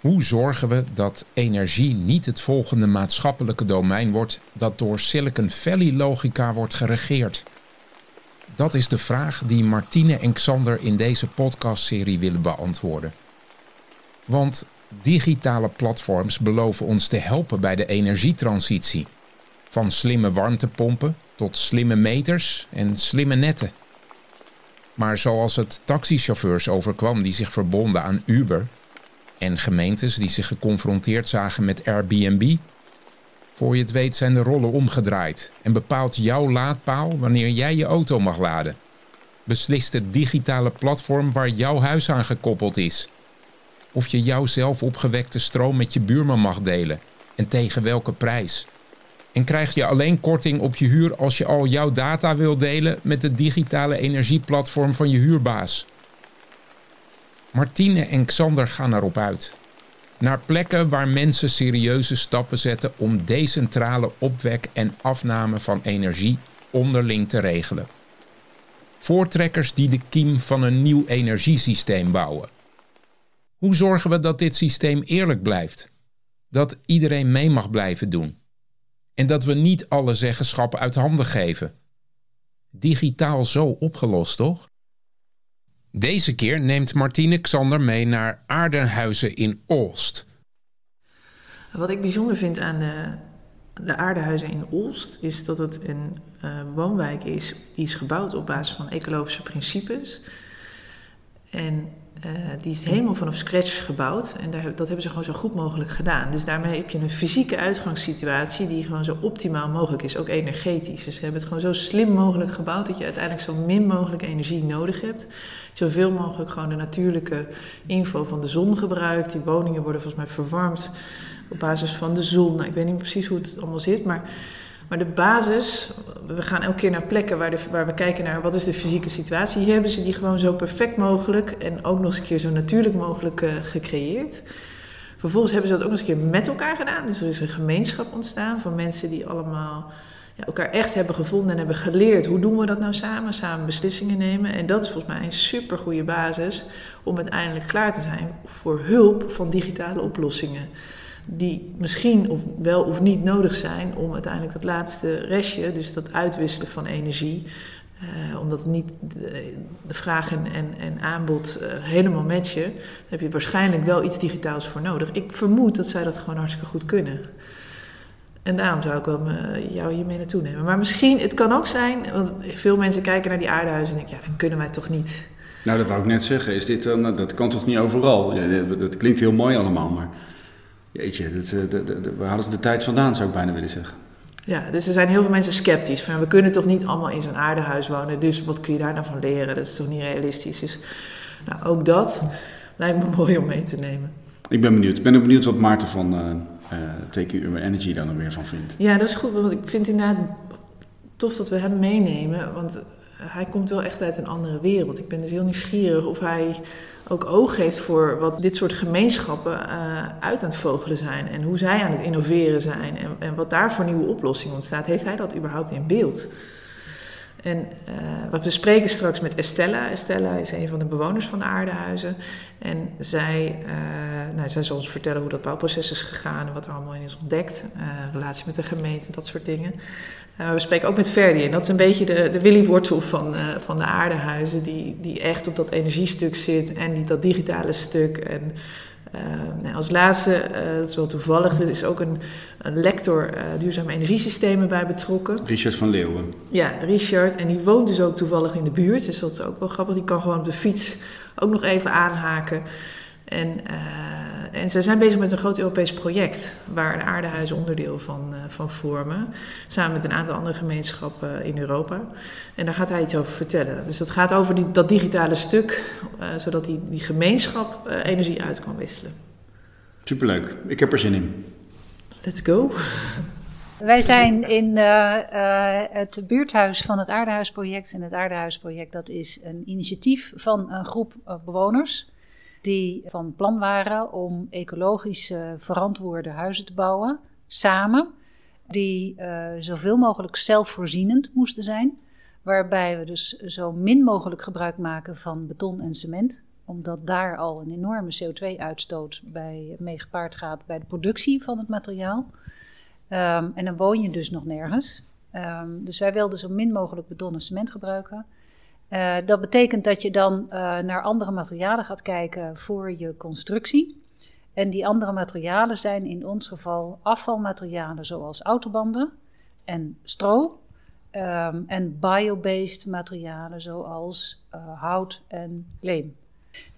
Hoe zorgen we dat energie niet het volgende maatschappelijke domein wordt dat door Silicon Valley logica wordt geregeerd? Dat is de vraag die Martine en Xander in deze podcastserie willen beantwoorden. Want digitale platforms beloven ons te helpen bij de energietransitie. Van slimme warmtepompen tot slimme meters en slimme netten. Maar zoals het taxichauffeurs overkwam die zich verbonden aan Uber en gemeentes die zich geconfronteerd zagen met Airbnb, voor je het weet zijn de rollen omgedraaid en bepaalt jouw laadpaal wanneer jij je auto mag laden. Beslist het digitale platform waar jouw huis aan gekoppeld is. Of je jouw zelf opgewekte stroom met je buurman mag delen en tegen welke prijs. En krijg je alleen korting op je huur als je al jouw data wil delen met het digitale energieplatform van je huurbaas. Martine en Xander gaan erop uit. Naar plekken waar mensen serieuze stappen zetten om decentrale opwek en afname van energie onderling te regelen. Voortrekkers die de kiem van een nieuw energiesysteem bouwen. Hoe zorgen we dat dit systeem eerlijk blijft? Dat iedereen mee mag blijven doen? En dat we niet alle zeggenschap uit handen geven? Digitaal zo opgelost, toch? Deze keer neemt Martine Xander mee naar Aardenhuizen in Olst. Wat ik bijzonder vind aan de, de Aardenhuizen in Olst is dat het een uh, woonwijk is die is gebouwd op basis van ecologische principes. En uh, die is helemaal vanaf scratch gebouwd en daar, dat hebben ze gewoon zo goed mogelijk gedaan. Dus daarmee heb je een fysieke uitgangssituatie die gewoon zo optimaal mogelijk is, ook energetisch. Dus ze hebben het gewoon zo slim mogelijk gebouwd dat je uiteindelijk zo min mogelijk energie nodig hebt. Zoveel mogelijk gewoon de natuurlijke info van de zon gebruikt. Die woningen worden volgens mij verwarmd op basis van de zon. Nou, ik weet niet precies hoe het allemaal zit, maar maar de basis, we gaan elke keer naar plekken waar, waar we kijken naar wat is de fysieke situatie. Hier hebben ze die gewoon zo perfect mogelijk en ook nog eens een keer zo natuurlijk mogelijk uh, gecreëerd. Vervolgens hebben ze dat ook nog eens een keer met elkaar gedaan. Dus er is een gemeenschap ontstaan van mensen die allemaal ja, elkaar echt hebben gevonden en hebben geleerd. Hoe doen we dat nou samen? Samen beslissingen nemen. En dat is volgens mij een super goede basis om uiteindelijk klaar te zijn voor hulp van digitale oplossingen die misschien of wel of niet nodig zijn om uiteindelijk dat laatste restje, dus dat uitwisselen van energie, uh, omdat niet de, de vraag en, en, aanbod uh, helemaal matchen, dan heb je waarschijnlijk wel iets digitaals voor nodig. Ik vermoed dat zij dat gewoon hartstikke goed kunnen. En daarom zou ik wel me, jou hiermee naartoe nemen. Maar misschien, het kan ook zijn, want veel mensen kijken naar die aardehuizen en denken, ja, dan kunnen wij toch niet. Nou, dat wou ik net zeggen. Is dit dan, dat kan toch niet overal? Ja, dat klinkt heel mooi allemaal, maar Jeetje, dat, eh, waar hadden ze de tijd vandaan, zou ik bijna willen zeggen. Ja, dus er zijn heel veel mensen sceptisch. Van, we kunnen toch niet allemaal in zo'n aardehuis wonen, dus wat kun je daar nou van leren? Dat is toch niet realistisch? Dus nou, ook dat lijkt me mooi om mee te nemen. Ik ben benieuwd. Ik ben ook benieuwd wat Maarten van uh, uh, TQ Urban Energy daar nog weer van vindt. Ja, dat is goed, want ik vind inderdaad tof dat we hem meenemen. Want hij komt wel echt uit een andere wereld. Ik ben dus heel nieuwsgierig of hij ook oog heeft voor wat dit soort gemeenschappen uh, uit aan het vogelen zijn. En hoe zij aan het innoveren zijn. En, en wat daar voor nieuwe oplossingen ontstaat. Heeft hij dat überhaupt in beeld? En wat we spreken straks met Estella. Estella is een van de bewoners van de aardehuizen. En zij, uh, nou, zij zal ons vertellen hoe dat bouwproces is gegaan en wat er allemaal in is ontdekt. Uh, relatie met de gemeente, dat soort dingen. we spreken ook met Verdi. En dat is een beetje de, de Willy-wortel van, van de aardehuizen. Die, die echt op dat energiestuk zit en die, dat digitale stuk. En uh, nou, als laatste, uh, dat is wel toevallig, er is ook een, een lector uh, duurzame energiesystemen bij betrokken. Richard van Leeuwen. Ja, Richard. En die woont dus ook toevallig in de buurt. Dus dat is ook wel grappig. Die kan gewoon op de fiets ook nog even aanhaken. En, en zij zijn bezig met een groot Europees project waar de aardehuizen onderdeel van, uh, van vormen. Samen met een aantal andere gemeenschappen in Europa. En daar gaat hij iets over vertellen. Dus dat gaat over die, dat digitale stuk, uh, zodat die, die gemeenschap energie uit kan wisselen. Superleuk, ik heb er zin in. Let's go. Wij zijn in het buurthuis van het Aardehuisproject. En het Aardehuisproject dat is een initiatief van een groep bewoners die van plan waren om ecologisch verantwoorde huizen te bouwen, samen, die uh, zoveel mogelijk zelfvoorzienend moesten zijn, waarbij we dus zo min mogelijk gebruik maken van beton en cement, omdat daar al een enorme CO2-uitstoot bij mee gepaard gaat bij de productie van het materiaal. Ehm, en dan woon je dus nog nergens. Ehm, dus wij wilden zo min mogelijk beton en cement gebruiken. Uh, dat betekent dat je dan uh, naar andere materialen gaat kijken voor je constructie. En die andere materialen zijn in ons geval afvalmaterialen zoals autobanden en stro. Um, en biobased materialen zoals uh, hout en leem.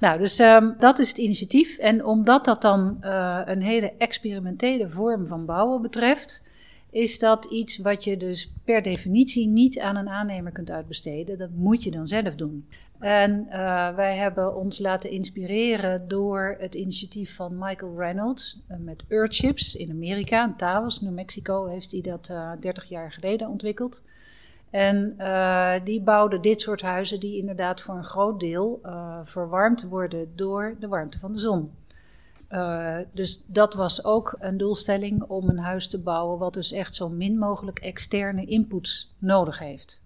Nou, dus um, dat is het initiatief. En omdat dat dan een hele experimentele vorm van bouwen betreft, is dat iets wat je dus per definitie niet aan een aannemer kunt uitbesteden. Dat moet je dan zelf doen. En uh, wij hebben ons laten inspireren door het initiatief van Michael Reynolds uh, met Earthships in Amerika. In Taos, New Mexico, heeft hij dat uh, 30 jaar geleden ontwikkeld. En die bouwden dit soort huizen die inderdaad voor een groot deel verwarmd worden door de warmte van de zon. Uh, dus dat was ook een doelstelling om een huis te bouwen wat dus echt zo min mogelijk externe inputs nodig heeft.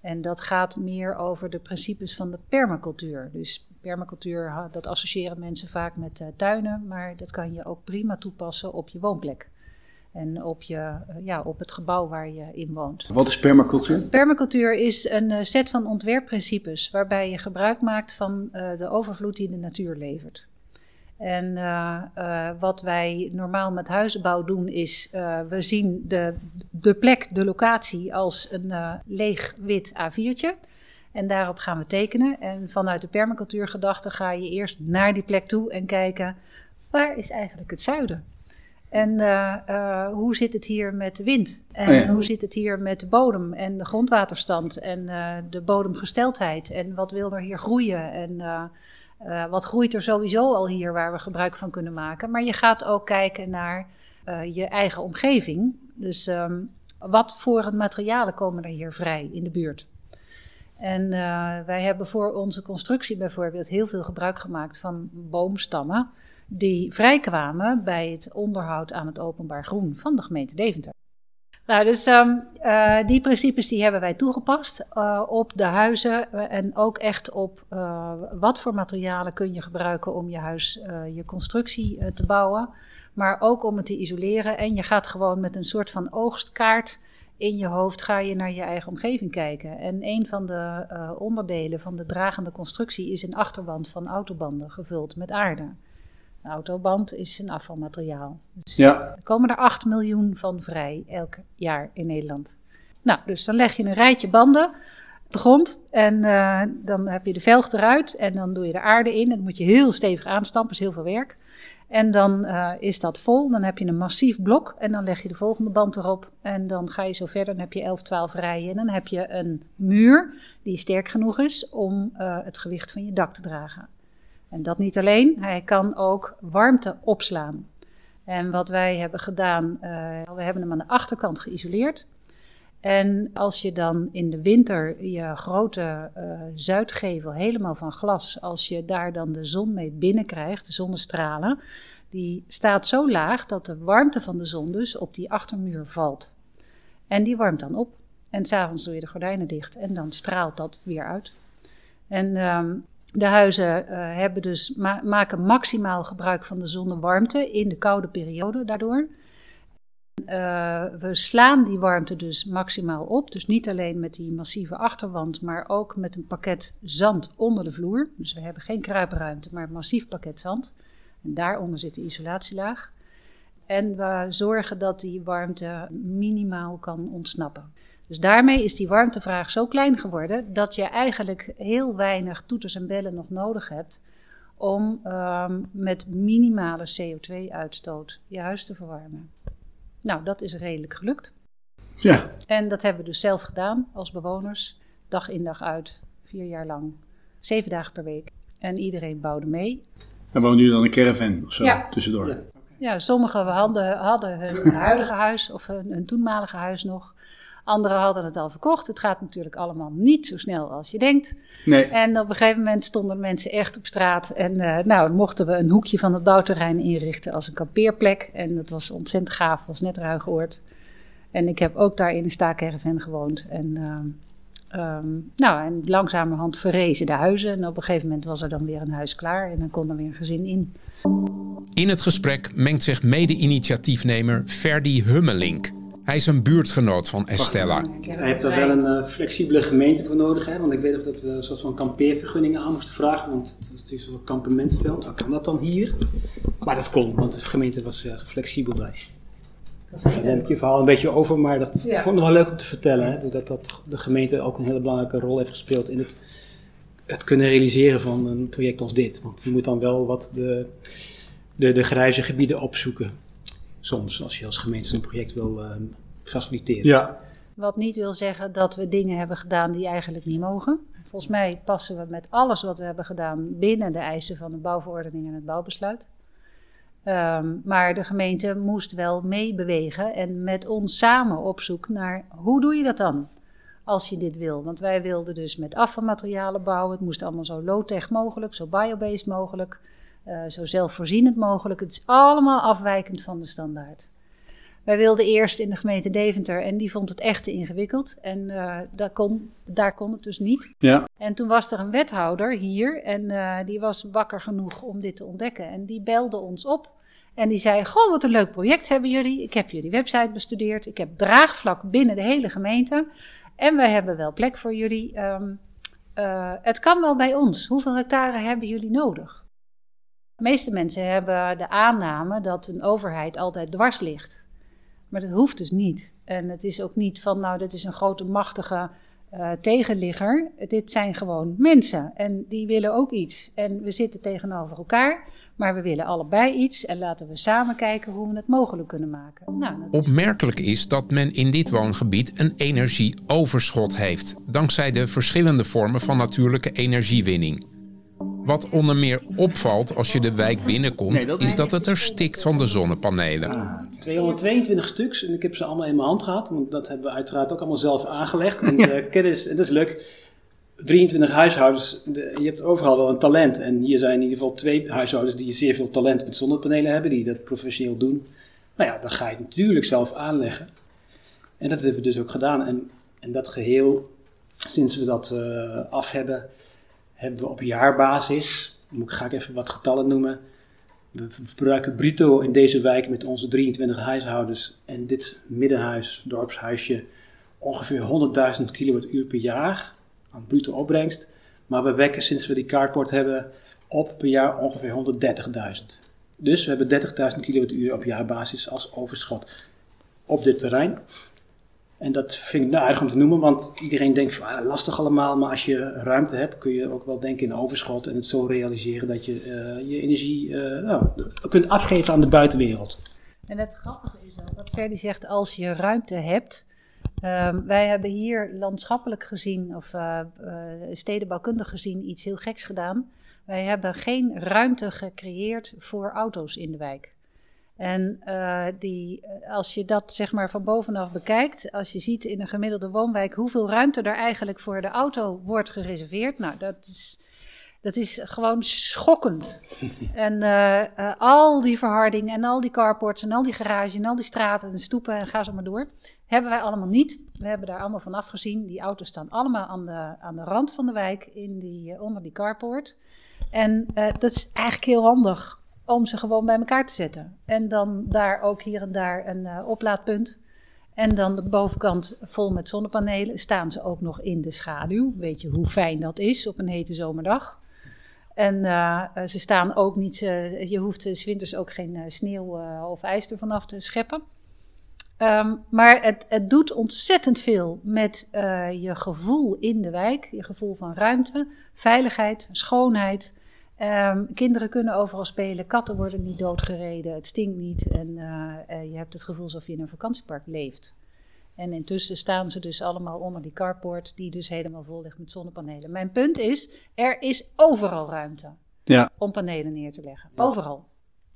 En dat gaat meer over de principes van de permacultuur. Dus permacultuur, dat associëren mensen vaak met tuinen, maar dat kan je ook prima toepassen op je woonplek en op, je, ja, op het gebouw waar je in woont. Wat is permacultuur? Permacultuur is een set van ontwerpprincipes waarbij je gebruik maakt van uh, de overvloed die de natuur levert. En uh, uh, wat wij normaal met huizenbouw doen is, we zien de, de plek, de locatie als een leeg wit A4'tje. En daarop gaan we tekenen. En vanuit de permacultuurgedachte ga je eerst naar die plek toe en kijken, waar is eigenlijk het zuiden? En uh, uh, hoe zit het hier met de wind? En oh ja. hoe zit het hier met de bodem en de grondwaterstand en uh, de bodemgesteldheid? En wat wil er hier groeien? En wat groeit er sowieso al hier waar we gebruik van kunnen maken? Maar je gaat ook kijken naar je eigen omgeving. Dus um, wat voor materialen komen er hier vrij in de buurt? En wij hebben voor onze constructie bijvoorbeeld heel veel gebruik gemaakt van boomstammen die vrijkwamen bij het onderhoud aan het openbaar groen van de gemeente Deventer. Nou, dus um, uh, die principes die hebben wij toegepast uh, op de huizen en ook echt op wat voor materialen kun je gebruiken om je huis, je constructie te bouwen, maar ook om het te isoleren. En je gaat gewoon met een soort van oogstkaart in je hoofd ga je naar je eigen omgeving kijken. En een van de onderdelen van de dragende constructie is een achterwand van autobanden gevuld met aarde. Een autoband is een afvalmateriaal. Dus ja. Er komen er 8 miljoen van vrij elk jaar in Nederland. Nou, dus dan leg je een rijtje banden op de grond en uh, dan heb je de velg eruit en dan doe je de aarde in. En dan moet je heel stevig aanstampen, is heel veel werk. En dan uh, is dat vol, dan heb je een massief blok en dan leg je de volgende band erop. En dan ga je zo verder, dan heb je 11, 12 rijen en dan heb je een muur die sterk genoeg is om uh, het gewicht van je dak te dragen. En dat niet alleen, hij kan ook warmte opslaan. En wat wij hebben gedaan, uh, we hebben hem aan de achterkant geïsoleerd. En als je dan in de winter je grote uh, zuidgevel helemaal van glas, als je daar dan de zon mee binnenkrijgt, de zonnestralen, die staat zo laag dat de warmte van de zon dus op die achtermuur valt. En die warmt dan op. En s'avonds doe je de gordijnen dicht en dan straalt dat weer uit. En um, de huizen uh, hebben dus ma maken maximaal gebruik van de zonnewarmte in de koude periode daardoor. Uh, we slaan die warmte dus maximaal op. Dus niet alleen met die massieve achterwand, maar ook met een pakket zand onder de vloer. Dus we hebben geen kruipruimte, maar een massief pakket zand. En daaronder zit de isolatielaag. En we zorgen dat die warmte minimaal kan ontsnappen. Dus daarmee is die warmtevraag zo klein geworden dat je eigenlijk heel weinig toeters en bellen nog nodig hebt om um, met minimale CO2-uitstoot je huis te verwarmen. Nou, dat is redelijk gelukt. Ja. En dat hebben we dus zelf gedaan als bewoners, dag in dag uit, vier jaar lang, zeven dagen per week. En iedereen bouwde mee. En woonde jullie dan een caravan of zo ja. tussendoor? Ja, ja sommigen hadden, hadden hun huidige huis of hun, hun toenmalige huis nog. Anderen hadden het al verkocht. Het gaat natuurlijk allemaal niet zo snel als je denkt. Nee. En op een gegeven moment stonden mensen echt op straat. En uh, nou, mochten we een hoekje van het bouwterrein inrichten als een kampeerplek. En dat was ontzettend gaaf, was net ruig oord. En ik heb ook daar in een staakerven gewoond. En uh, Ehm, nou, en langzamerhand verrezen de huizen. En op een gegeven moment was er dan weer een huis klaar en dan kon er weer een gezin in. In het gesprek mengt zich mede-initiatiefnemer Ferdi Hummelink. Hij is een buurtgenoot van Estella. Je hebt daar wel een uh, flexibele gemeente voor nodig, hè? want ik weet nog dat we een soort van kampeervergunningen aan moesten vragen, want het was natuurlijk zo'n kampementveld. Kan dat dan hier? Maar dat kon, want de gemeente was uh, flexibel daar. Daar neem ik je verhaal een beetje over, maar dat ja. vond ik wel leuk om te vertellen. Hè? Dat, dat de gemeente ook een hele belangrijke rol heeft gespeeld in het, het kunnen realiseren van een project als dit. Want je moet dan wel wat de, de, de grijze gebieden opzoeken. Soms, als je als gemeente een project wil uh, faciliteren. Ja. Wat niet wil zeggen dat we dingen hebben gedaan die eigenlijk niet mogen. Volgens mij passen we met alles wat we hebben gedaan binnen de eisen van de bouwverordening en het bouwbesluit. Um, maar de gemeente moest wel meebewegen en met ons samen op zoek naar hoe doe je dat dan? Als je dit wil. Want wij wilden dus met afvalmaterialen bouwen. Het moest allemaal zo low-tech mogelijk, zo biobased mogelijk, uh, zo zelfvoorzienend mogelijk. Het is allemaal afwijkend van de standaard. Wij wilden eerst in de gemeente Deventer en die vond het echt te ingewikkeld. En uh, daar, kon, daar kon het dus niet. Ja. En toen was er een wethouder hier en uh, die was wakker genoeg om dit te ontdekken. En die belde ons op en die zei: Goh, wat een leuk project hebben jullie. Ik heb jullie website bestudeerd. Ik heb draagvlak binnen de hele gemeente. En we hebben wel plek voor jullie. Um, uh, het kan wel bij ons. Hoeveel hectare hebben jullie nodig? De meeste mensen hebben de aanname dat een overheid altijd dwars ligt. Maar dat hoeft dus niet. En het is ook niet van, nou, dit is een grote machtige uh, tegenligger. Dit zijn gewoon mensen en die willen ook iets. En we zitten tegenover elkaar, maar we willen allebei iets. En laten we samen kijken hoe we het mogelijk kunnen maken. Nou, Opmerkelijk is dat men in dit woongebied een energieoverschot heeft, dankzij de verschillende vormen van natuurlijke energiewinning. Wat onder meer opvalt als je de wijk binnenkomt, is dat het er stikt van de zonnepanelen. Ah, 222 stuks en ik heb ze allemaal in mijn hand gehad, want dat hebben we uiteraard ook allemaal zelf aangelegd. En ja. uh, kennis, en dat is leuk. 23 huishoudens, de, je hebt overal wel een talent. En hier zijn in ieder geval twee huishoudens die zeer veel talent met zonnepanelen hebben, die dat professioneel doen. Nou ja, dan ga je het natuurlijk zelf aanleggen. En dat hebben we dus ook gedaan. En, en dat geheel, sinds we dat uh, af hebben, hebben we op jaarbasis, dan ga ik even wat getallen noemen. We verbruiken bruto in deze wijk met onze 23 huishoudens en dit middenhuis, dorpshuisje, ongeveer 100.000 kilowattuur per jaar aan bruto opbrengst. Maar we wekken sinds we die kaartport hebben op per jaar ongeveer 130.000. Dus we hebben 30.000 kilowattuur op jaarbasis als overschot op dit terrein. En dat vind ik nou aardig om te noemen, want iedereen denkt van ah, lastig allemaal, maar als je ruimte hebt kun je ook wel denken in overschot en het zo realiseren dat je uh, je energie uh, nou, kunt afgeven aan de buitenwereld. En het grappige is ook dat Ferdi zegt als je ruimte hebt. Um, wij hebben hier landschappelijk gezien of uh, stedenbouwkundig gezien iets heel geks gedaan. Wij hebben geen ruimte gecreëerd voor auto's in de wijk. En uh, die, als je dat zeg maar van bovenaf bekijkt, als je ziet in een gemiddelde woonwijk hoeveel ruimte er eigenlijk voor de auto wordt gereserveerd, nou dat is, dat is gewoon schokkend. en uh, uh, al die verharding en al die carports en al die garage en al die straten en stoepen en ga zo maar door, hebben wij allemaal niet. We hebben daar allemaal van afgezien. Die auto's staan allemaal aan de, aan de rand van de wijk in die, onder die carport. En dat is eigenlijk heel handig om ze gewoon bij elkaar te zetten. En dan daar ook hier en daar een uh, oplaadpunt. En dan de bovenkant vol met zonnepanelen. Staan ze ook nog in de schaduw. Weet je hoe fijn dat is op een hete zomerdag. En uh, ze staan ook niet, je hoeft s winters ook geen sneeuw of ijs er vanaf te scheppen. Um, maar het, het, doet ontzettend veel met je gevoel in de wijk. Je gevoel van ruimte, veiligheid, schoonheid. Um, kinderen kunnen overal spelen, katten worden niet doodgereden, het stinkt niet en uh, uh, je hebt het gevoel alsof je in een vakantiepark leeft. En intussen staan ze dus allemaal onder die carport, die dus helemaal vol ligt met zonnepanelen. Mijn punt is, er is overal ruimte ja. om panelen neer te leggen. Overal.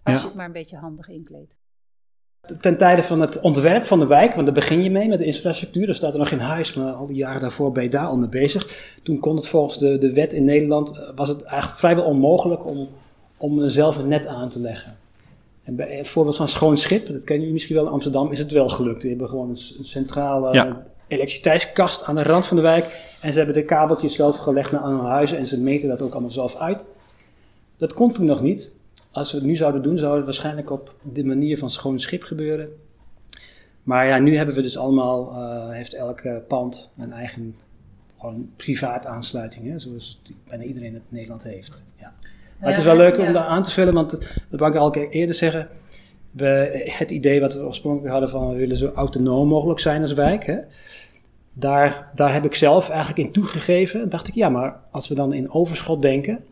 Als ja. je het maar een beetje handig inkleedt. Ten tijde van het ontwerp van de wijk, want daar begin je mee met de infrastructuur. Er staat er nog geen huis, maar al die jaren daarvoor ben je daar al mee bezig. Toen kon het volgens de, de wet in Nederland, eh, was het eigenlijk vrijwel onmogelijk om, om zelf een net aan te leggen. En bij het voorbeeld van Schoon Schip, dat kennen jullie misschien wel in Amsterdam, is het wel gelukt. Die hebben gewoon een, centrale ja. elektriciteitskast aan de rand van de wijk. En ze hebben de kabeltjes zelf gelegd naar alle huizen en ze meten dat ook allemaal zelf uit. Dat kon toen nog niet. Als we het nu zouden doen, zou het waarschijnlijk op de manier van schoon schip gebeuren. Maar ja, nu hebben we dus allemaal, uh, heeft elke pand een eigen gewoon privaat aansluiting, hè, zoals bijna iedereen het in Nederland heeft. Ja. Maar het is wel leuk om daar aan te vullen, want dat wou ik al eerder zeggen. We, het idee wat we oorspronkelijk hadden van we willen zo autonoom mogelijk zijn als wijk. Hè, daar, daar heb ik zelf eigenlijk in toegegeven. dacht ik, ja, maar als we dan in overschot denken,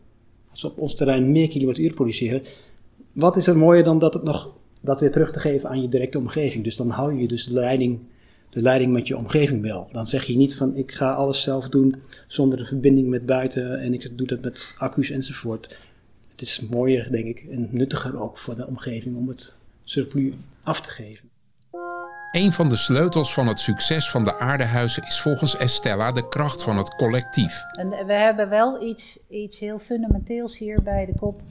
als we op ons terrein meer kilowattuur produceren, wat is er mooier dan dat het nog dat weer terug te geven aan je directe omgeving. Dus dan hou je dus de leiding, de leiding met je omgeving wel. Dan zeg je niet van ik ga alles zelf doen zonder een verbinding met buiten en ik doe dat met accu's enzovoort. Het is mooier, denk ik, en nuttiger ook voor de omgeving om het surplus af te geven. Een van de sleutels van het succes van de aardehuizen is volgens Estella de kracht van het collectief. En we hebben wel iets, iets heel fundamenteels hier bij de kop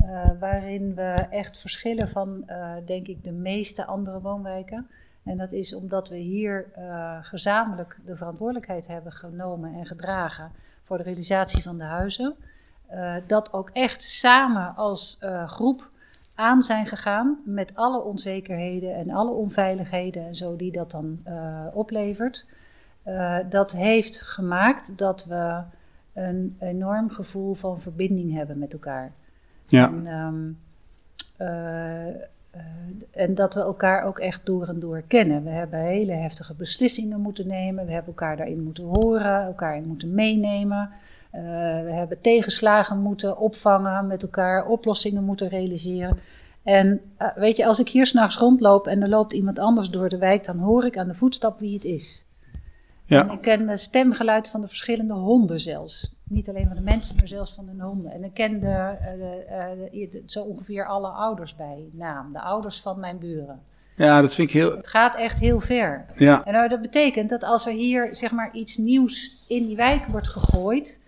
uh, waarin we echt verschillen van, uh, denk ik, de meeste andere woonwijken. En dat is omdat we hier uh, gezamenlijk de verantwoordelijkheid hebben genomen en gedragen voor de realisatie van de huizen. dat ook echt samen als groep aan zijn gegaan met alle onzekerheden en alle onveiligheden en zo die dat dan oplevert. dat heeft gemaakt dat we een enorm gevoel van verbinding hebben met elkaar. Ja. En, ehm, eh, eh, en dat we elkaar ook echt door en door kennen. We hebben hele heftige beslissingen moeten nemen. We hebben elkaar daarin moeten horen, elkaar in moeten meenemen. Uh, we hebben tegenslagen moeten opvangen met elkaar, oplossingen moeten realiseren. En weet je, als ik hier s'nachts rondloop en er loopt iemand anders door de wijk, dan hoor ik aan de voetstap wie het is. Ja. En ik ken het stemgeluid van de verschillende honden zelfs. Niet alleen van de mensen, maar zelfs van de honden. En ik ken de, eh, de, zo ongeveer alle ouders bij naam. De ouders van mijn buren. Ja, dat vind ik heel... Het gaat echt heel ver. Ja. En nou, dat betekent dat als er hier zeg maar iets nieuws in die wijk wordt gegooid...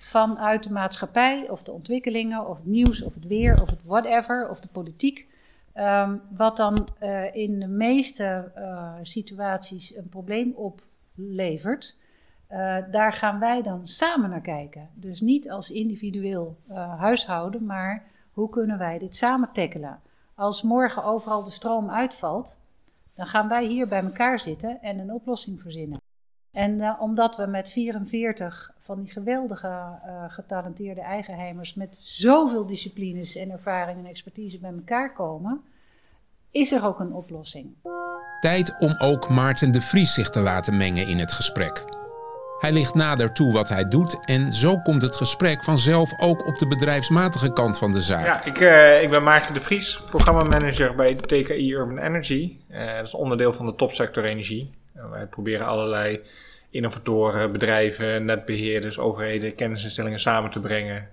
vanuit de maatschappij of de ontwikkelingen of het nieuws of het weer of het whatever of de politiek... Ehm, wat dan uh, in de meeste uh, situaties een probleem oplevert... Uh, daar gaan wij dan samen naar kijken. Dus niet als individueel huishouden, maar hoe kunnen wij dit samen tackelen? Als morgen overal de stroom uitvalt, dan gaan wij hier bij elkaar zitten en een oplossing verzinnen. En uh, omdat we met 44 van die geweldige getalenteerde eigenheimers met zoveel disciplines en ervaring en expertise bij elkaar komen, is er ook een oplossing. Tijd om ook Maarten de Vries zich te laten mengen in het gesprek. Hij ligt nader toe wat hij doet en zo komt het gesprek vanzelf ook op de bedrijfsmatige kant van de zaak. Ja, ik, uh, ik ben Maarten de Vries, programmamanager bij TKI Urban Energy. Uh, dat is onderdeel van de topsector energie. Wij proberen allerlei innovatoren, bedrijven, netbeheerders, overheden, kennisinstellingen samen te brengen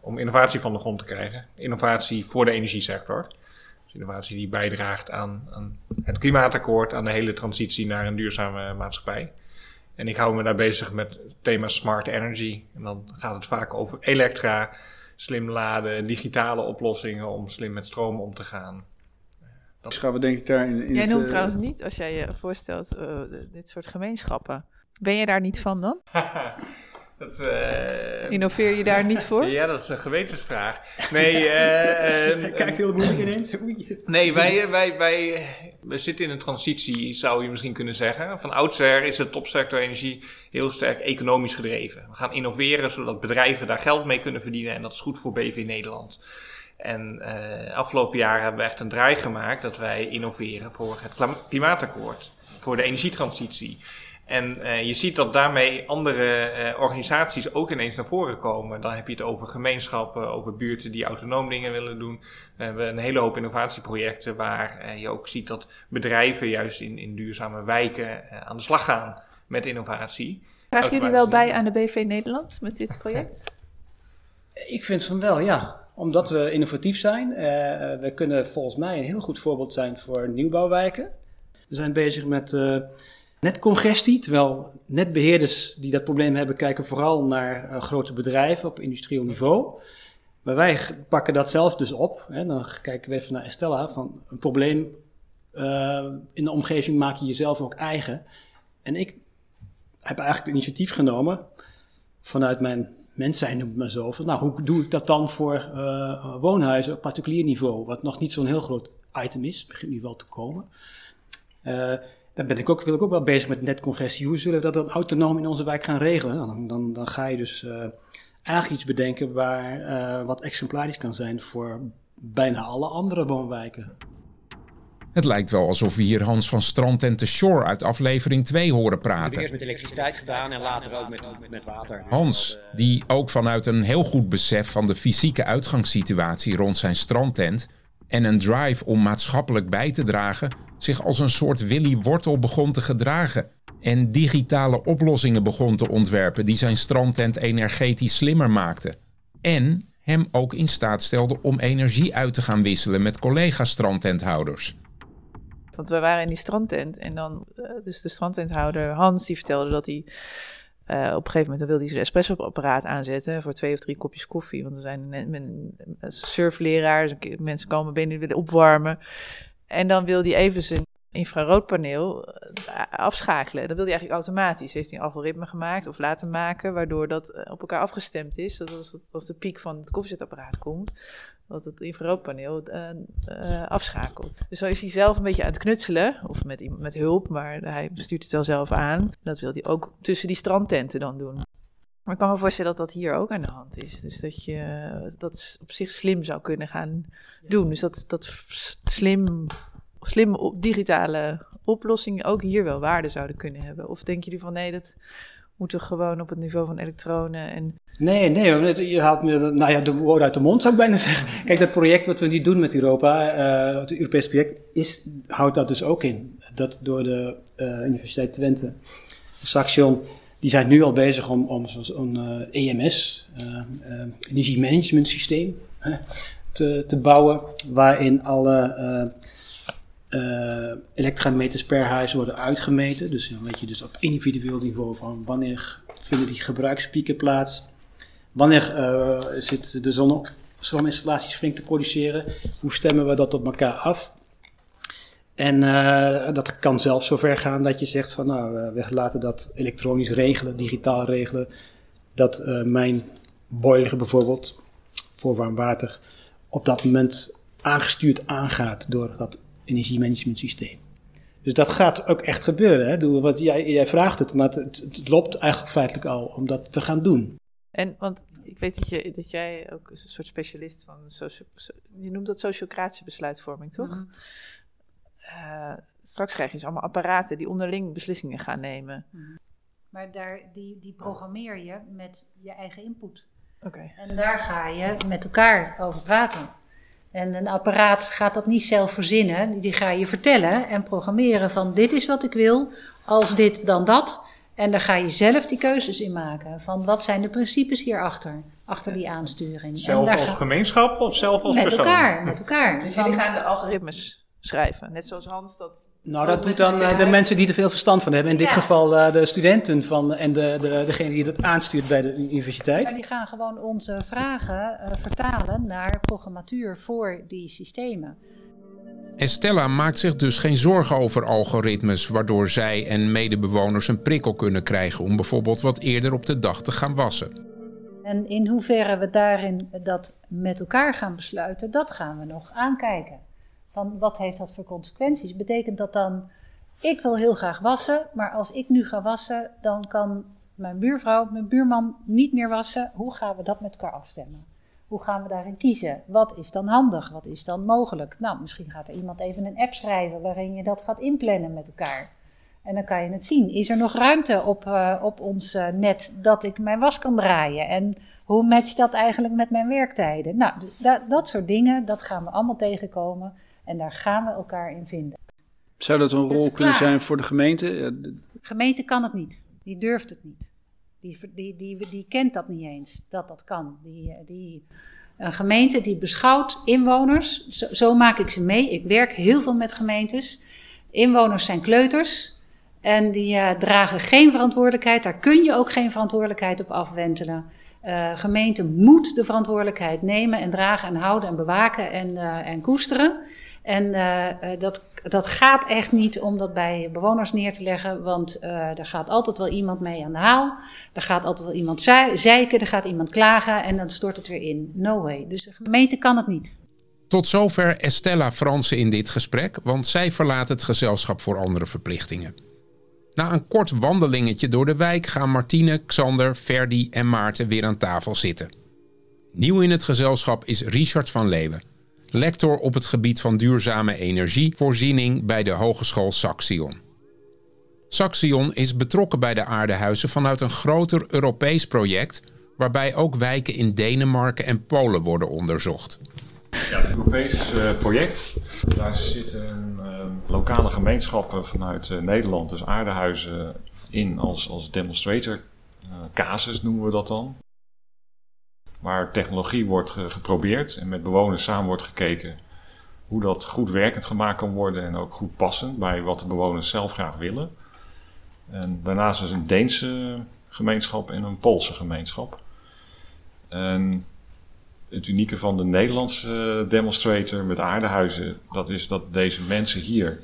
om innovatie van de grond te krijgen. Innovatie voor de energiesector. Dus innovatie die bijdraagt aan, aan het klimaatakkoord, aan de hele transitie naar een duurzame maatschappij. En ik hou me daar bezig met het thema smart energy. En dan gaat het vaak over elektra, slim laden, digitale oplossingen om slim met stroom om te gaan. Dat gaan we denk ik daar in, in Jij noemt uh... trouwens niet, als jij je voorstelt, uh, dit soort gemeenschappen. Ben je daar niet van dan? Dat, uh, Innoveer je daar niet voor? Ja, dat is een gewetensvraag. Nee, uh, kijkt heel moeilijk ineens. Nee, wij, wij, wij, we zitten in een transitie, zou je misschien kunnen zeggen. Van oudsher is de topsector energie heel sterk economisch gedreven. We gaan innoveren zodat bedrijven daar geld mee kunnen verdienen en dat is goed voor BV Nederland. En uh, afgelopen jaar hebben we echt een draai gemaakt dat wij innoveren voor het klimaatakkoord, voor de energietransitie. En uh, je ziet dat daarmee andere uh, organisaties ook ineens naar voren komen. Dan heb je het over gemeenschappen, over buurten die autonoom dingen willen doen. We hebben een hele hoop innovatieprojecten waar uh, je ook ziet dat bedrijven juist in, in duurzame wijken aan de slag gaan met innovatie. Krijgen jullie wel bij aan de BV Nederland met dit project? Ik vind van wel, ja. Omdat we innovatief zijn. we kunnen volgens mij een heel goed voorbeeld zijn voor nieuwbouwwijken. We zijn bezig met netcongestie. Terwijl netbeheerders die dat probleem hebben, kijken vooral naar uh, grote bedrijven op industrieel niveau. Maar wij pakken dat zelf dus op. Hè. Dan kijken we even naar Estella. Van een probleem uh, in de omgeving maak je jezelf ook eigen. En ik heb eigenlijk het initiatief genomen vanuit mijn mens zijn, het maar zo. Van, nou, hoe doe ik dat dan voor uh, woonhuizen op particulier niveau? Wat nog niet zo'n heel groot item is, begint nu wel te komen. Uh, dan ben ik ook, wil ik ook wel bezig met netcongressie. Hoe zullen we dat dan autonoom in onze wijk gaan regelen? Nou, dan, dan, dan ga je dus uh, eigenlijk iets bedenken waar wat exemplarisch kan zijn voor bijna alle andere woonwijken. Het lijkt wel alsof we hier Hans van Strand en The Shore uit aflevering 2 horen praten. Eerst met elektriciteit gedaan en later ook met, met water. Hans, die ook vanuit een heel goed besef van de fysieke uitgangssituatie rond zijn strandtent en een drive om maatschappelijk bij te dragen, zich als een soort Willy Wortel begon te gedragen en digitale oplossingen begon te ontwerpen die zijn strandtent energetisch slimmer maakten. En hem ook in staat stelde om energie uit te gaan wisselen met collega-strandtenthouders. Want we waren in die strandtent en dan, dus de strandtenthouder Hans, die vertelde dat hij uh, op een gegeven moment dan wilde hij zijn espresso-apparaat aanzetten voor twee of drie kopjes koffie. Want er zijn een, surfleraar, mensen komen binnen, willen opwarmen. En dan wil hij even zijn infraroodpaneel afschakelen. Dat wil hij eigenlijk automatisch. Heeft hij een algoritme gemaakt of laten maken, waardoor dat op elkaar afgestemd is. Dat als, als de piek van het koffiezetapparaat komt, dat het infraroodpaneel uh, uh, afschakelt. Dus zo is hij zelf een beetje aan het knutselen, of met, met hulp, maar hij stuurt het wel zelf aan. Dat wil hij ook tussen die strandtenten dan doen. Maar ik kan me voorstellen dat dat hier ook aan de hand is. Dus dat je dat op zich slim zou kunnen gaan doen. Dus dat, dat slim, slimme digitale oplossingen ook hier wel waarde zouden kunnen hebben. Of denken jullie van nee, dat moeten gewoon op het niveau van elektronen en Nee, nee, je haalt me nou ja, de woorden uit de mond, zou ik bijna zeggen. Kijk, dat project wat we nu doen met Europa, uh, het Europees project, is, houdt dat dus ook in. Dat door de uh, Universiteit Twente, Saxion, die zijn nu al bezig om, om zo'n uh, EMS, energiemanagement systeem, te, te bouwen, waarin alle elektrameters per huis worden uitgemeten. Dus dan weet je dus op individueel niveau van wanneer vinden die gebruikspieken plaats Wanneer uh, zit de zon, zoninstallaties flink te produceren? Hoe stemmen we dat op elkaar af? En uh, dat kan zelfs zover gaan dat je zegt van nou, uh, we laten dat elektronisch regelen, digitaal regelen. Dat uh, mijn boiler bijvoorbeeld voor warm water op dat moment aangestuurd aangaat door dat energiemanagement systeem. Dus dat gaat ook echt gebeuren. Hè? Want jij, jij vraagt het, maar het, het loopt eigenlijk feitelijk al om dat te gaan doen. En want ik weet dat, je, dat jij ook een soort specialist van je noemt dat sociocratische besluitvorming, toch? Mm uh, straks krijg je dus allemaal apparaten die onderling beslissingen gaan nemen. Mm Maar daar, die, die programmeer je met je eigen input. Oké. En daar ga je met elkaar over praten. En een apparaat gaat dat niet zelf verzinnen, die ga je vertellen en programmeren van dit is wat ik wil, als dit dan dat. En dan ga je zelf die keuzes in maken. Van wat zijn de principes hierachter, achter die aansturing. Zelf als gemeenschap of zelf als met persoon? Elkaar, met elkaar. Dus jullie gaan de algoritmes schrijven, net zoals Hans dat... Nou, dat doet dan uh, de mensen die er veel verstand van hebben. In dit ja. geval uh, de studenten van, en de, de, degene die dat aanstuurt bij de universiteit. En die gaan gewoon onze vragen uh, vertalen naar programmatuur voor die systemen. Estella maakt zich dus geen zorgen over algoritmes, waardoor zij en medebewoners een prikkel kunnen krijgen om bijvoorbeeld wat eerder op de dag te gaan wassen. En in hoeverre we daarin dat met elkaar gaan besluiten, dat gaan we nog aankijken. Van wat heeft dat voor consequenties? Betekent dat dan, ik wil heel graag wassen, maar als ik nu ga wassen, dan kan mijn buurvrouw, mijn buurman niet meer wassen. Hoe gaan we dat met elkaar afstemmen? Hoe gaan we daarin kiezen? Wat is dan handig? Wat is dan mogelijk? Nou, misschien gaat er iemand even een app schrijven waarin je dat gaat inplannen met elkaar. En dan kan je het zien. Is er nog ruimte op, uh, op ons uh, net dat ik mijn was kan draaien? En hoe matcht dat eigenlijk met mijn werktijden? Nou, dat, dat soort dingen, dat gaan we allemaal tegenkomen. En daar gaan we elkaar in vinden. Zou dat een rol kunnen zijn voor de gemeente? De gemeente kan het niet. Die durft het niet. Die, die, die, die kent dat niet eens, dat dat kan. Die, die, een gemeente die beschouwt inwoners, zo, zo, maak ik ze mee. Ik werk heel veel met gemeentes. Inwoners zijn kleuters en die uh, dragen geen verantwoordelijkheid. Daar kun je ook geen verantwoordelijkheid op afwentelen. Uh, gemeente moet de verantwoordelijkheid nemen en dragen en houden en bewaken en, uh, en koesteren. En uh, dat, dat gaat echt niet om dat bij bewoners neer te leggen, want uh, er gaat altijd wel iemand mee aan de haal. Er gaat altijd wel iemand zeiken, er gaat iemand klagen en dan stort het weer in. No way. Dus de gemeente kan het niet. Tot zover Estella Fransen in dit gesprek, want zij verlaat het gezelschap voor andere verplichtingen. Na een kort wandelingetje door de wijk gaan Martine, Xander, Ferdi en Maarten weer aan tafel zitten. Nieuw in het gezelschap is Richard van Leeuwen, lector op het gebied van duurzame energievoorziening bij de Hogeschool Saxion. Saxion is betrokken bij de aardehuizen vanuit een groter Europees project waarbij ook wijken in Denemarken en Polen worden onderzocht. Ja, het Europees uh, project. Daar zitten uh, lokale gemeenschappen vanuit uh, Nederland, dus aardehuizen, in als, als demonstrator. casus noemen we dat dan. Waar technologie wordt geprobeerd en met bewoners samen wordt gekeken hoe dat goed werkend gemaakt kan worden en ook goed passend bij wat de bewoners zelf graag willen. En daarnaast is een Deense gemeenschap en een Poolse gemeenschap. En het unieke van de Nederlandse eh, demonstrator met aardehuizen, dat is dat deze mensen hier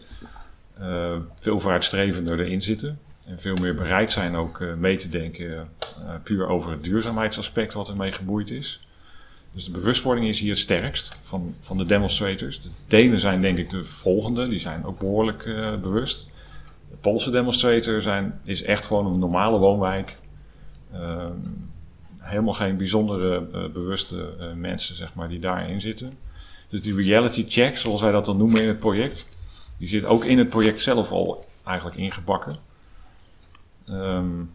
uh, veel vooruitstrevender erin zitten. En veel meer bereid zijn ook uh, mee te denken uh, puur over het duurzaamheidsaspect wat ermee geboeid is. Dus de bewustwording is hier het sterkst van, van de demonstrators. De Denen zijn denk ik de volgende, die zijn ook behoorlijk bewust. De Poolse demonstrator zijn, is echt gewoon een normale woonwijk. Ehm, helemaal geen bijzondere uh, bewuste mensen zeg maar, die daarin zitten. Dus die reality check, zoals wij dat dan noemen in het project, die zit ook in het project zelf al eigenlijk ingebakken. Um,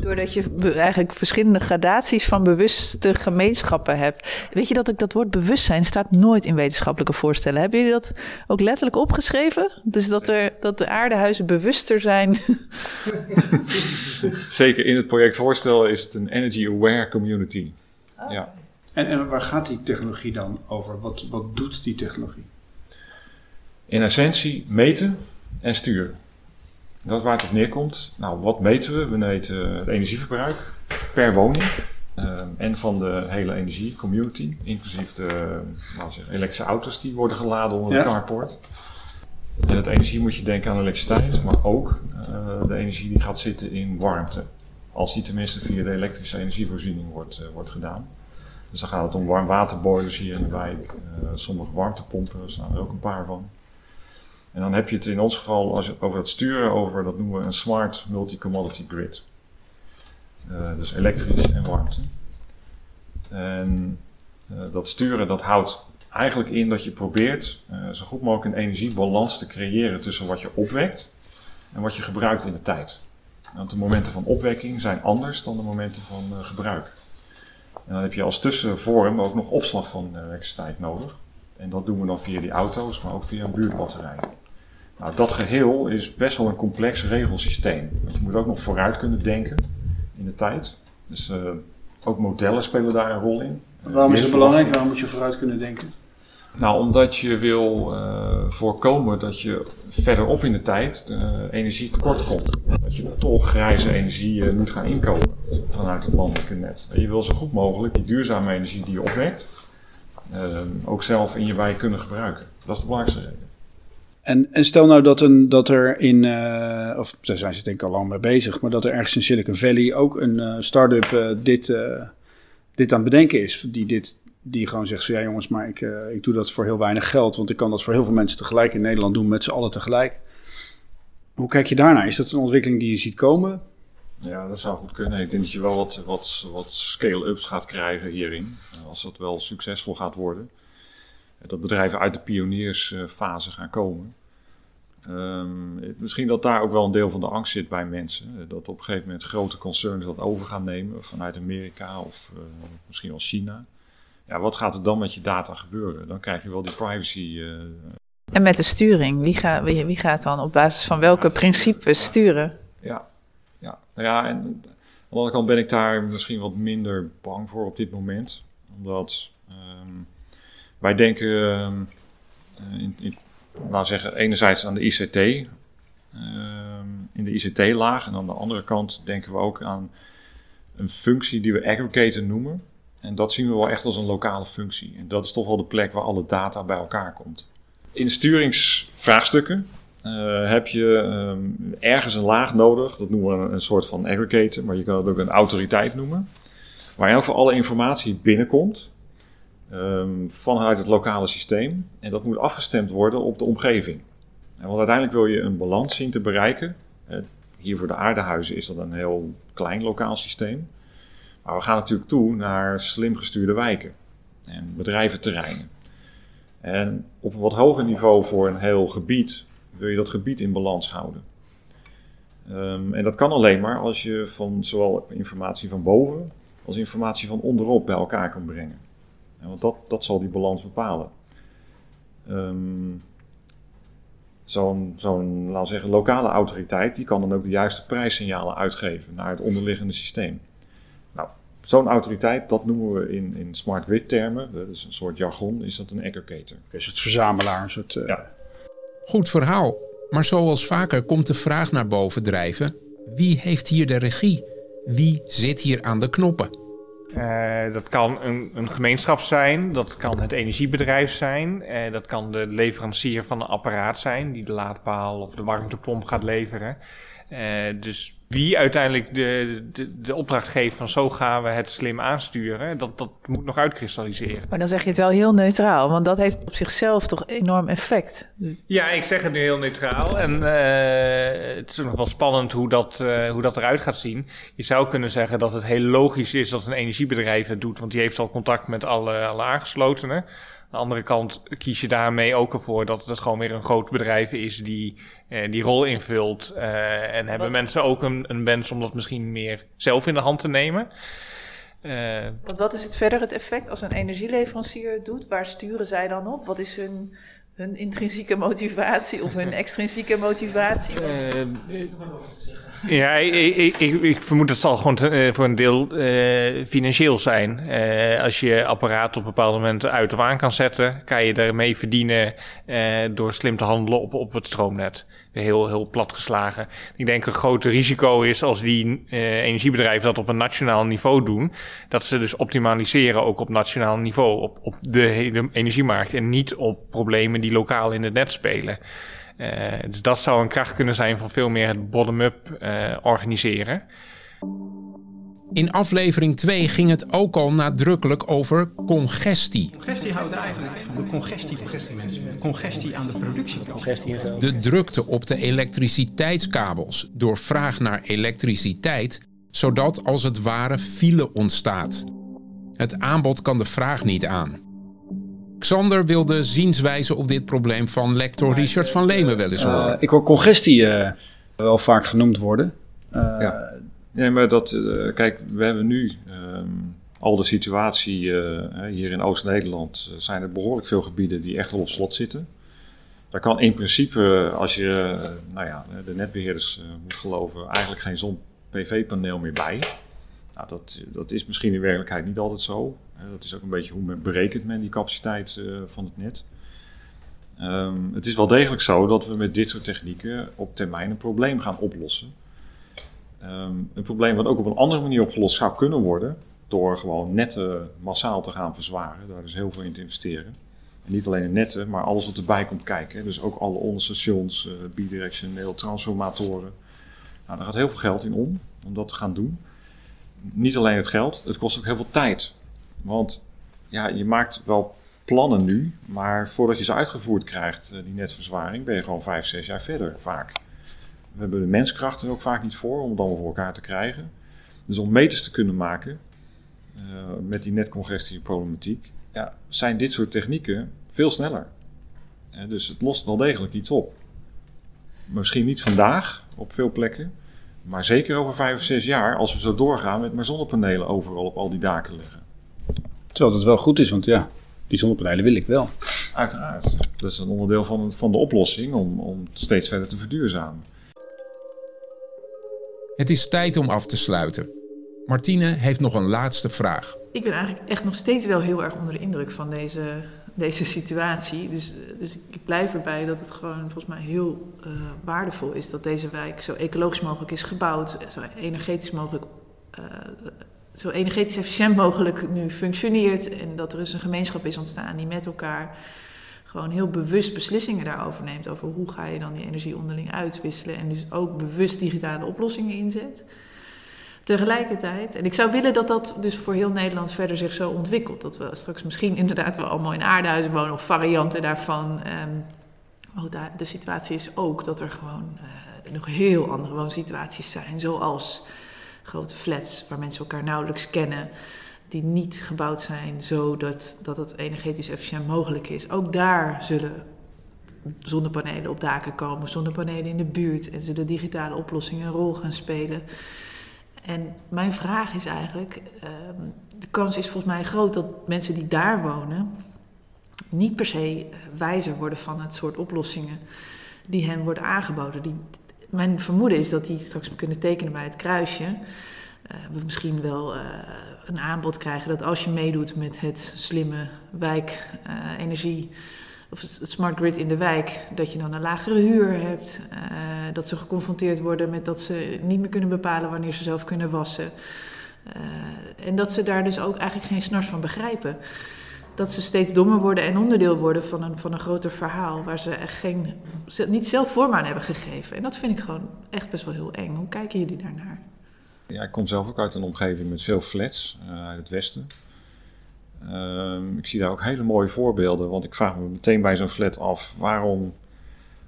Doordat je eigenlijk verschillende gradaties van bewuste gemeenschappen hebt. Weet je dat ik dat woord bewustzijn staat nooit in wetenschappelijke voorstellen. Hebben jullie dat ook letterlijk opgeschreven? Dus dat, er, dat de aardehuizen bewuster zijn. Zeker, in het projectvoorstel is het een energy aware community. Oh. Ja. En, en waar gaat die technologie dan over? Wat, wat doet die technologie? In essentie meten en sturen. Dat is waar het op neerkomt. Nou, wat meten we? We meten het energieverbruik per woning. Uh, en van de hele energiecommunity, inclusief de zeggen, elektrische auto's die worden geladen onder ja. de carport. En het energie moet je denken aan elektriciteit, maar ook uh, de energie die gaat zitten in warmte. Als die tenminste via de elektrische energievoorziening wordt, wordt gedaan. Dus dan gaat het om warmwaterboilers hier in de wijk. sommige warmtepompen, er staan er ook een paar van. En dan heb je het in ons geval als over het sturen over, dat noemen we een smart multi-commodity grid. Uh, dus elektrisch en warmte. En uh, dat sturen dat houdt eigenlijk in dat je probeert uh, zo goed mogelijk een energiebalans te creëren tussen wat je opwekt en wat je gebruikt in de tijd. Want de momenten van opwekking zijn anders dan de momenten van gebruik. En dan heb je als tussenvorm ook nog opslag van elektriciteit nodig. En dat doen we dan via die auto's, maar ook via een buurtbatterij. Nou, dat geheel is best wel een complex regelsysteem. Want je moet ook nog vooruit kunnen denken in de tijd. Dus uh, ook modellen spelen daar een rol in. Waarom is het belangrijk? Waarom moet je vooruit kunnen denken? Nou, omdat je wil uh, voorkomen dat je verderop in de tijd uh, energie tekort komt. Dat je toch grijze energie uh, moet gaan inkopen vanuit het landelijke net. En je wil zo goed mogelijk die duurzame energie die je opwekt, ook zelf in je wijk kunnen gebruiken. Dat is de belangrijkste reden. En, en stel nou dat, een, dat er in, uh, of daar zijn ze denk ik al lang mee bezig, maar dat er ergens in Silicon Valley ook een uh, start-up uh, dit, dit aan het bedenken is. Die, dit, die gewoon zegt van ja jongens, maar ik, ik doe dat voor heel weinig geld, want ik kan dat voor heel veel mensen tegelijk in Nederland doen, met z'n allen tegelijk. Hoe kijk je daarnaar? Is dat een ontwikkeling die je ziet komen? Ja, dat zou goed kunnen. Ik denk dat je wel wat, wat, wat scale-ups gaat krijgen hierin, als dat wel succesvol gaat worden dat bedrijven uit de pioniersfase gaan komen. Um, misschien dat daar ook wel een deel van de angst zit bij mensen. Dat op een gegeven moment grote concerns dat over gaan nemen vanuit Amerika of uh, misschien wel China. Ja, wat gaat er dan met je data gebeuren? Dan krijg je wel die privacy. Uh, en met de sturing, wie, gaat wie, wie, gaat dan op basis van welke principes sturen? Ja, ja. Nou ja, en aan de andere kant ben ik daar misschien wat minder bang voor op dit moment. Omdat um, wij denken, uh, in, in, laten we zeggen, enerzijds aan de ICT, ehm, in de ICT-laag. En aan de andere kant denken we ook aan een functie die we aggregator noemen. En dat zien we wel echt als een lokale functie. En dat is toch wel de plek waar alle data bij elkaar komt. In sturingsvraagstukken uh, heb je um, ergens een laag nodig. Dat noemen we een, soort van aggregator, maar je kan het ook een autoriteit noemen. Waar in voor alle informatie binnenkomt um, vanuit het lokale systeem. En dat moet afgestemd worden op de omgeving. En want uiteindelijk wil je een balans zien te bereiken. Uh, hier voor de aardehuizen is dat een heel klein lokaal systeem. Maar we gaan natuurlijk toe naar slim gestuurde wijken en bedrijventerreinen. En op een wat hoger niveau voor een heel gebied wil je dat gebied in balans houden. Um, en dat kan alleen maar als je van zowel informatie van boven als informatie van onderop bij elkaar kan brengen. En want dat, dat zal die balans bepalen. Um, Zo'n, zo'n, laten we zeggen, lokale autoriteit, die kan dan ook de juiste prijssignalen uitgeven naar het onderliggende systeem. Nou, zo'n autoriteit, dat noemen we in, in smart grid termen, dat is een soort jargon, is dat een aggregator. Dus het verzamelaar, een soort... Uh... Ja. Goed verhaal. Maar zoals vaker komt de vraag naar boven drijven: wie heeft hier de regie? Wie zit hier aan de knoppen? Uh, dat kan een, een, gemeenschap zijn, dat kan het energiebedrijf zijn, uh, dat kan de leverancier van een apparaat zijn die de laadpaal of de warmtepomp gaat leveren. Uh, dus wie uiteindelijk de, de, de, opdracht geeft van zo gaan we het slim aansturen, dat, dat moet nog uitkristalliseren. Maar dan zeg je het wel heel neutraal, want dat heeft op zichzelf toch enorm effect. Ja, ik zeg het nu heel neutraal en uh, het is nog wel spannend hoe dat, uh, hoe dat eruit gaat zien. Je zou kunnen zeggen dat het heel logisch is dat een energiebedrijf het doet, want die heeft al contact met alle, alle aangeslotenen. Aan de andere kant kies je daarmee ook ervoor dat het gewoon weer een groot bedrijf is die eh, die rol invult. Uh, en hebben mensen ook een, een wens om dat misschien meer zelf in de hand te nemen. Uh, Want wat is het verder het effect als een energieleverancier het doet? Waar sturen zij dan op? Wat is hun, hun intrinsieke motivatie of hun extrinsieke motivatie? Ja, ik, ik, ik, vermoed dat het zal gewoon uh, voor een deel uh, financieel zijn. Uh, als je apparaat op bepaalde momenten uit of aan kan zetten, kan je daarmee verdienen door slim te handelen op, op het stroomnet. Heel, heel plat geslagen. Ik denk een groot risico is als die energiebedrijven dat op een nationaal niveau doen, dat ze dus optimaliseren ook op nationaal niveau, op, op de hele energiemarkt en niet op problemen die lokaal in het net spelen. Uh, dus dat zou een kracht kunnen zijn van veel meer het bottom-up uh, organiseren. In aflevering 2 ging het ook al nadrukkelijk over congestie. Congestie houdt eigenlijk van de congestie, congestie, congestie aan de productiekant. De drukte op de elektriciteitskabels door vraag naar elektriciteit, zodat als het ware file ontstaat. Het aanbod kan de vraag niet aan. Xander wil de zienswijze op dit probleem van lector Richard van Lemen wel eens horen. Uh, ik hoor congestie uh, wel vaak genoemd worden. Uh, ja. Nee, maar dat, kijk, we hebben nu um, al de situatie hier in Oost-Nederland. zijn er behoorlijk veel gebieden die echt al op slot zitten. Daar kan in principe, als je nou ja, de netbeheerders moet geloven, eigenlijk geen zon-PV-paneel meer bij. Nou, dat, dat is misschien in werkelijkheid niet altijd zo. Dat is ook een beetje hoe berekent men die capaciteit uh, van het net. Um, het is wel degelijk zo dat we met dit soort technieken op termijn een probleem gaan oplossen. Um, een probleem wat ook op een andere manier opgelost zou kunnen worden. Door gewoon netten massaal te gaan verzwaren. Daar is heel veel in te investeren. En niet alleen in netten, maar alles wat erbij komt kijken. Dus ook alle onderstations, uh, bidirectioneel, transformatoren. Nou, daar gaat heel veel geld in om, om dat te gaan doen. Niet alleen het geld, het kost ook heel veel tijd. Want ja, je maakt wel plannen nu, maar voordat je ze uitgevoerd krijgt, eh, die netverzwaring, ben je gewoon vijf, zes jaar verder vaak. We hebben de menskrachten ook vaak niet voor om het allemaal voor elkaar te krijgen. Dus om meters te kunnen maken uh, met die netcongestieproblematiek, ja, zijn dit soort technieken veel sneller. Uh, dus het lost wel degelijk iets op. Misschien niet vandaag op veel plekken, maar zeker over vijf of zes jaar als we zo doorgaan met maar zonnepanelen overal op al die daken liggen. Terwijl dat wel goed is, want ja, die zonnepanelen wil ik wel. Uiteraard. Dat is een onderdeel van, van de oplossing om, om steeds verder te verduurzamen. Het is tijd om af te sluiten. Martine heeft nog een laatste vraag. Ik ben eigenlijk echt nog steeds wel heel erg onder de indruk van deze, deze situatie. Dus, dus ik blijf erbij dat het gewoon volgens mij heel uh, waardevol is dat deze wijk zo ecologisch mogelijk is gebouwd, zo energetisch mogelijk uh, zo energetisch efficiënt mogelijk nu functioneert. En dat er dus een gemeenschap is ontstaan die met elkaar gewoon heel bewust beslissingen daarover neemt. Over hoe ga je dan die energie onderling uitwisselen. En dus ook bewust digitale oplossingen inzet. Tegelijkertijd, en ik zou willen dat dat dus voor heel Nederland verder zich zo ontwikkelt. Dat we straks misschien inderdaad wel allemaal in aardehuizen wonen of varianten daarvan. Um, oh, daar, de situatie is ook dat er gewoon uh, nog heel andere woonsituaties zijn. Zoals grote flats waar mensen elkaar nauwelijks kennen. Die niet gebouwd zijn zodat dat het energetisch efficiënt mogelijk is. Ook daar zullen zonnepanelen op daken komen, zonnepanelen in de buurt. En zullen digitale oplossingen een rol gaan spelen. En mijn vraag is eigenlijk, ehm, de kans is volgens mij groot dat mensen die daar wonen niet per se wijzer worden van het soort oplossingen die hen worden aangeboden. Die, mijn vermoeden is dat die straks kunnen tekenen bij het kruisje. Uh, we misschien wel uh, een aanbod krijgen dat als je meedoet met het slimme wijkenergie. Uh, of het smart grid in de wijk, dat je dan een lagere huur hebt. Dat ze geconfronteerd worden met dat ze niet meer kunnen bepalen wanneer ze zelf kunnen wassen. En dat ze daar dus ook eigenlijk geen snars van begrijpen. Dat ze steeds dommer worden en onderdeel worden van een, van een groter verhaal waar ze echt geen, niet zelf vorm aan hebben gegeven. En dat vind ik gewoon echt best wel heel eng. Hoe kijken jullie daarnaar? Ja, ik kom zelf ook uit een omgeving met veel flats uh, uit het westen. Um, ik zie daar ook hele mooie voorbeelden, want ik vraag me meteen bij zo'n flat af: waarom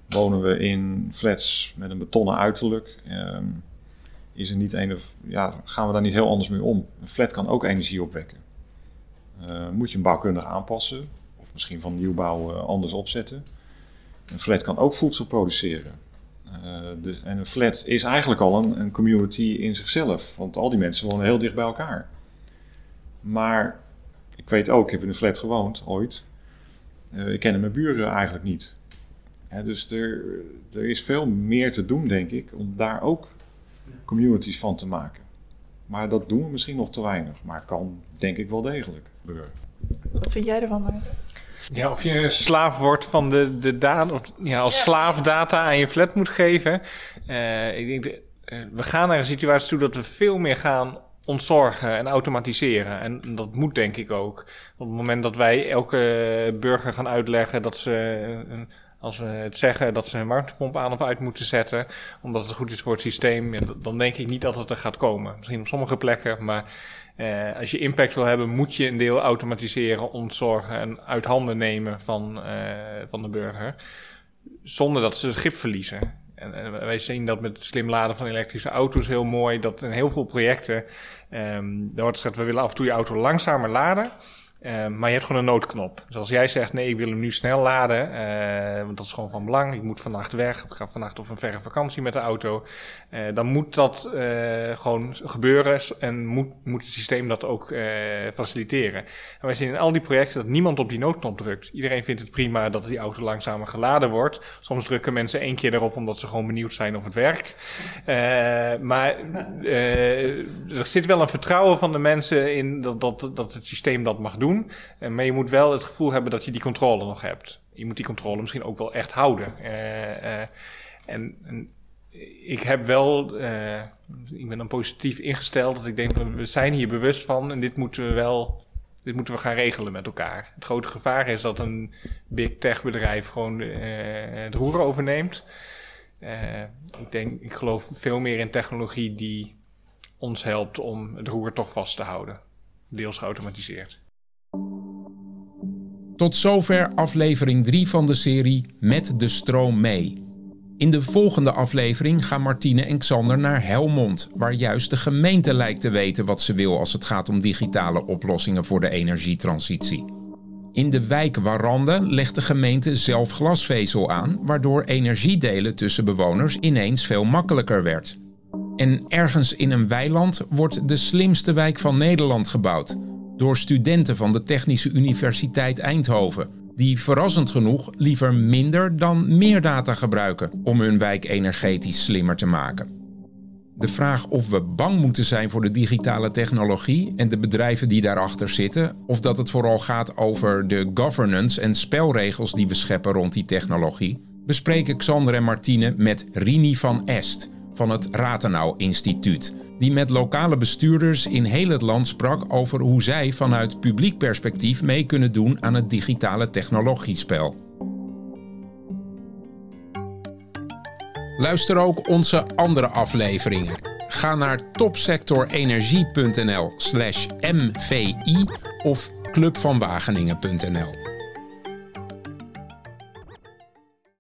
wonen we in flats met een betonnen uiterlijk? Um, is er niet een of, ja, gaan we daar niet heel anders mee om? Een flat kan ook energie opwekken. Uh, moet je een bouwkundig aanpassen, of misschien van nieuwbouw uh, anders opzetten. Een flat kan ook voedsel produceren. Uh, dus, en een flat is eigenlijk al een, een community in zichzelf, want al die mensen wonen heel dicht bij elkaar. Maar ik weet ook, ik heb in een flat gewoond ooit. Uh, ik ken mijn buren eigenlijk niet. dus er, er is veel meer te doen, denk ik, om daar ook communities van te maken. Maar dat doen we misschien nog te weinig. Maar het kan, denk ik, wel degelijk gebeuren. Wat vind jij ervan, Maarten? Ja, of je een slaaf wordt van de, de data, of ja, als ja. slaaf data aan je flat moet geven. Uh, ik denk, de, uh, we gaan naar een situatie toe dat we veel meer gaan ontzorgen en automatiseren. En dat moet denk ik ook. Op het moment dat wij elke burger gaan uitleggen dat ze, als we het zeggen, dat ze een warmtepomp aan of uit moeten zetten, omdat het goed is voor het systeem, dan denk ik niet dat het er gaat komen. Misschien op sommige plekken, maar eh, als je impact wil hebben, moet je een deel automatiseren, ontzorgen en uit handen nemen van, uh, van de burger. Zonder dat ze het grip verliezen. En, wij zien dat met het slim laden van elektrische auto's heel mooi. Dat in heel veel projecten, um, daar wordt gezegd, we willen af en toe je auto langzamer laden. Uh, maar je hebt gewoon een noodknop. Dus als jij zegt, nee, ik wil hem nu snel laden, uh, want dat is gewoon van belang. Ik moet vannacht weg, ik ga vannacht op een verre vakantie met de auto. Uh, dan moet dat gewoon gebeuren en moet, moet het systeem dat ook faciliteren. En wij zien in al die projecten dat niemand op die noodknop drukt. Iedereen vindt het prima dat die auto langzamer geladen wordt. Soms drukken mensen één keer erop omdat ze gewoon benieuwd zijn of het werkt. maar er zit wel een vertrouwen van de mensen in dat, dat, dat het systeem dat mag doen. Maar je moet wel het gevoel hebben dat je die controle nog hebt. Je moet die controle misschien ook wel echt houden. Uh, uh, en, en, ik heb wel, ik ben dan positief ingesteld dat ik denk, we zijn hier bewust van en dit moeten we wel, dit moeten we gaan regelen met elkaar. Het grote gevaar is dat een big tech bedrijf gewoon het roer overneemt. ik denk, ik geloof veel meer in technologie die ons helpt om het roer toch vast te houden. Deels geautomatiseerd. Tot zover aflevering 3 van de serie Met de stroom mee. In de volgende aflevering gaan Martine en Xander naar Helmond, waar juist de gemeente lijkt te weten wat ze wil als het gaat om digitale oplossingen voor de energietransitie. In de wijk Warande legt de gemeente zelf glasvezel aan, waardoor energiedelen tussen bewoners ineens veel makkelijker werd. En ergens in een weiland wordt de slimste wijk van Nederland gebouwd door studenten van de Technische Universiteit Eindhoven, die verrassend genoeg liever minder dan meer data gebruiken om hun wijk energetisch slimmer te maken. De vraag of we bang moeten zijn voor de digitale technologie en de bedrijven die daarachter zitten, of dat het vooral gaat over de governance en spelregels die we scheppen rond die technologie, bespreken Xander en Martine met Rini van Est, van het Rathenau Instituut, die met lokale bestuurders in heel het land sprak over hoe zij vanuit publiek perspectief mee kunnen doen aan het digitale technologiespel. Luister ook onze andere afleveringen. Ga naar topsectorenergie.nl/mvi of clubvanwageningen.nl.